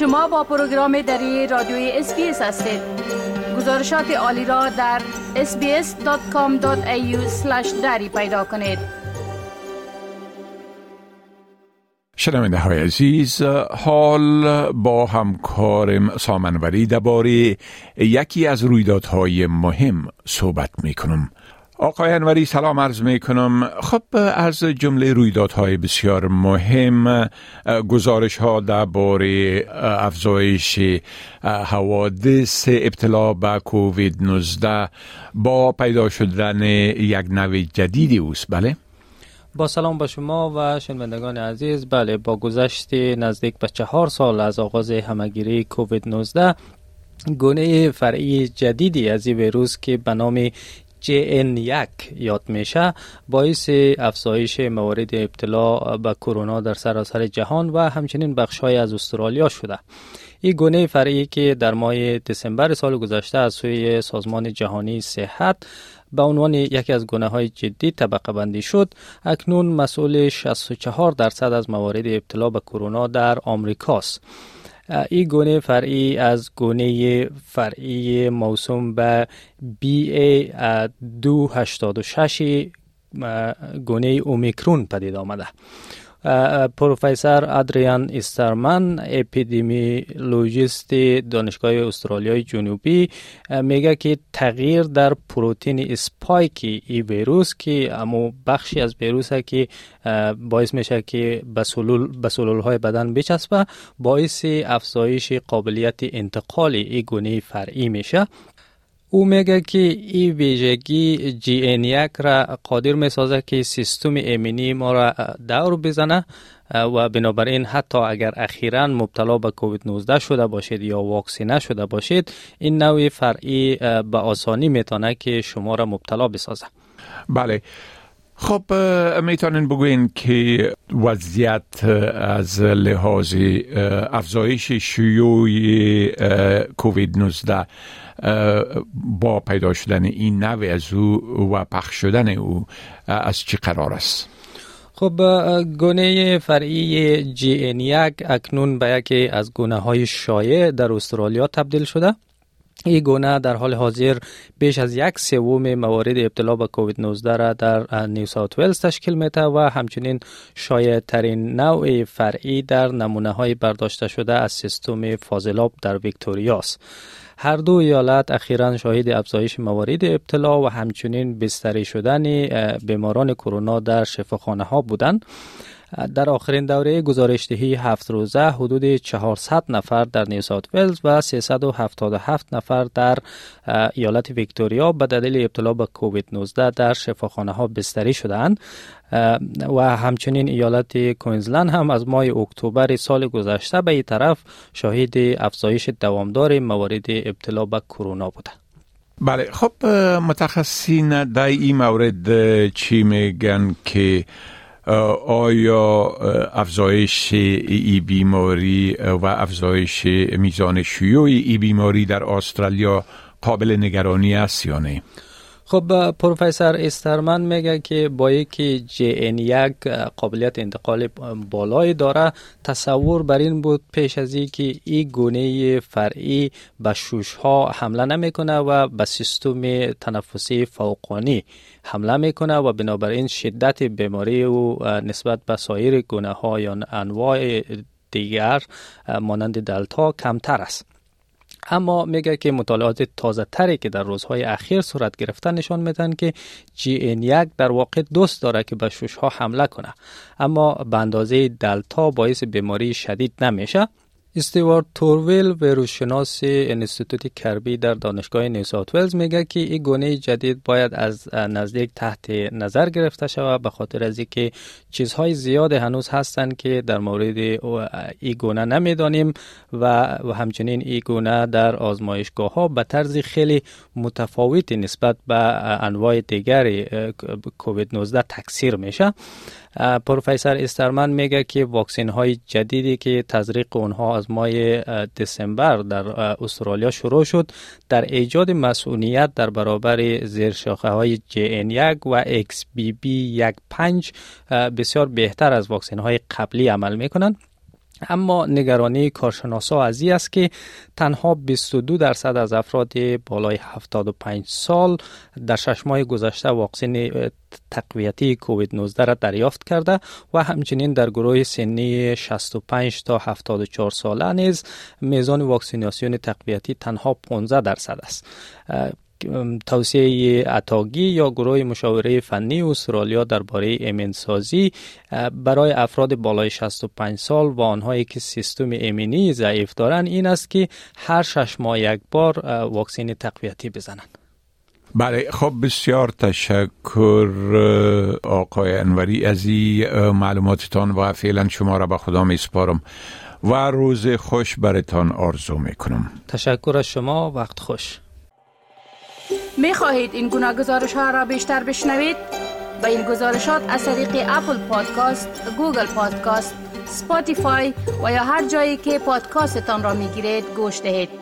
شما با پروگرام دری رادیوی SBS هستید. گزارشات عالی را در sbs.com.au دری پیدا کنید. شنونده های عزیز حال با همکارم سام انوری درباره یکی از رویدادهای مهم صحبت می کنم آقای انوری سلام عرض می کنم خب از جمله رویدادهای بسیار مهم گزارش ها درباره افزایش حوادث ابتلا به کووید 19 با پیدا شدن یک نوع جدیدی اوست. بله؟ با سلام به شما و شنوندگان عزیز. بله با گذشت نزدیک به چهار سال از آغاز همگیری کووید 19 گونه فرعی جدیدی از این ویروس که به نام JN1 یاد میشه باعث افزایش موارد ابتلا به کرونا در سراسر جهان و همچنین بخشهای از استرالیا شده. این گونه فرعی که در ماه دسامبر سال گذشته از سوی سازمان جهانی صحت به عنوان یکی از گونه های جدی طبقه بندی شد اکنون مسئول 64 درصد از موارد ابتلا به کرونا در آمریکاست. این گونه فرعی از گونه فرعی موسوم به BA 286 گونه اومیکرون پدید آمده. پروفسور ادریان استرمن اپیدمیولوژیست دانشگاه استرالیای جنوبی میگه که تغییر در پروتین spike ای ویروس که امو بخشی از ویروس که باعث میشه که به سلول های بدن بچسبه باعث افزایش قابلیت انتقال ای گونه فرعی میشه. او میگه که این ویژگی جی این یک را قادر می سازه که سیستم ایمنی ما را دور بزنه و بنابراین حتی اگر اخیرا مبتلا به کووید 19 شده باشید یا واکسینه شده باشید این نوع فرعی به آسانی می‌تونه که شما را مبتلا بسازه. بله. خب می‌تونین بگوین که وضعیت از لحاظ افزایش شیوع کووید 19 با پیدا شدن این نوع از او و پخش شدن او از چی قرار است؟ خب گونه فرعی جی این یک اکنون به یکی از گونه های شایع در استرالیا تبدیل شده این گونه در حال حاضر بیش از یک سوم موارد ابتلا به کووید 19 را در نیو ساوت ولز تشکیل میده و همچنین شایع ترین نوع فرعی در نمونه های برداشته شده از سیستم فاضلاب در ویکتوریاست. هر دو ایالت اخیرا شاهد افزایش موارد ابتلا و همچنین بستری شدن بیماران کرونا در شفاخانه ها بودند. در آخرین دوره گزارشدهی هفت روزه حدود 400 نفر در نیو ساوت ولز و 377 نفر در ایالت ویکتوریا به دلیل ابتلا به کووید 19 در شفاخانه ها بستری شدند. و همچنین ایالت کوینزلند هم از ماه اکتبر سال گذشته به این طرف شاهد افزایش دوامدار موارد ابتلا به کرونا بوده. بله خب متخصصین در این مورد چی میگن که آیا افزایش ای بیماری و افزایش میزان شیوع ای بیماری در استرالیا قابل نگرانی است یا نه؟ خب پروفسور استرمن میگه که با یکی جی این یک قابلیت انتقال بالایی داره. تصور بر این بود پیش از که این گونه فرعی به شوش ها حمله نمی‌کنه و به سیستم تنفسی فوقانی حمله می‌کنه و بنابراین شدت بیماری او نسبت به سایر گونه ها یا انواع دیگر مانند دلتا کمتر است. اما میگه که مطالعات تازه تری که در روزهای اخیر صورت گرفته نشان میدن که جی این یک در واقع دوست داره که به شوش ها حمله کنه. اما به اندازه دلتا باعث بیماری شدید نمیشه. استوارت تورویل ویروسشناس انستیتوت کربی در دانشگاه نیوساوت ولز میگه که این گونه جدید باید از نزدیک تحت نظر گرفته شود به خاطر از اینکه چیزهای زیاد هنوز هستند که در مورد این گونه نمی‌دانیم و همچنین این گونه در آزمایشگاه ها به طرز خیلی متفاوتی نسبت به انواع دیگر کووید 19 تکثیر میشه. پروفسور استرمن میگه که واکسین های جدیدی که تزریق اونها از ماه دسامبر در استرالیا شروع شد در ایجاد مسئولیت در برابر زیرشاخه های جی این یک و اکس بی بی یک پنج بسیار بهتر از واکسین های قبلی عمل می‌کنند. اما نگرانی کارشناسا از است که تنها 22 درصد از افراد بالای 75 سال در شش ماه گذشته واکسن تقویتی کووید 19 را دریافت کرده و همچنین در گروه سنی 65 تا 74 ساله نیز میزان واکسیناسیون تقویتی تنها 15 درصد است. توصیه اتاگی یا گروه مشاوره فنی استرالیا درباره ایمنسازی برای افراد بالای 65 سال و آنهایی که سیستم ایمنی ضعیف دارند این است که هر شش ماه یک بار واکسین تقویتی بزنند بله خب بسیار تشکر آقای انوری از این معلوماتتان و فعلا شما را به خدا می سپارم و روز خوش برتان آرزو می کنم. تشکر از شما وقت خوش. می خواهید این گونه گزارش ها را بیشتر بشنوید؟ به این گزارشات از طریق اپل پادکاست، گوگل پادکاست، سپاتیفای و یا هر جایی که پادکاستتان را می گیرید گوش دهید.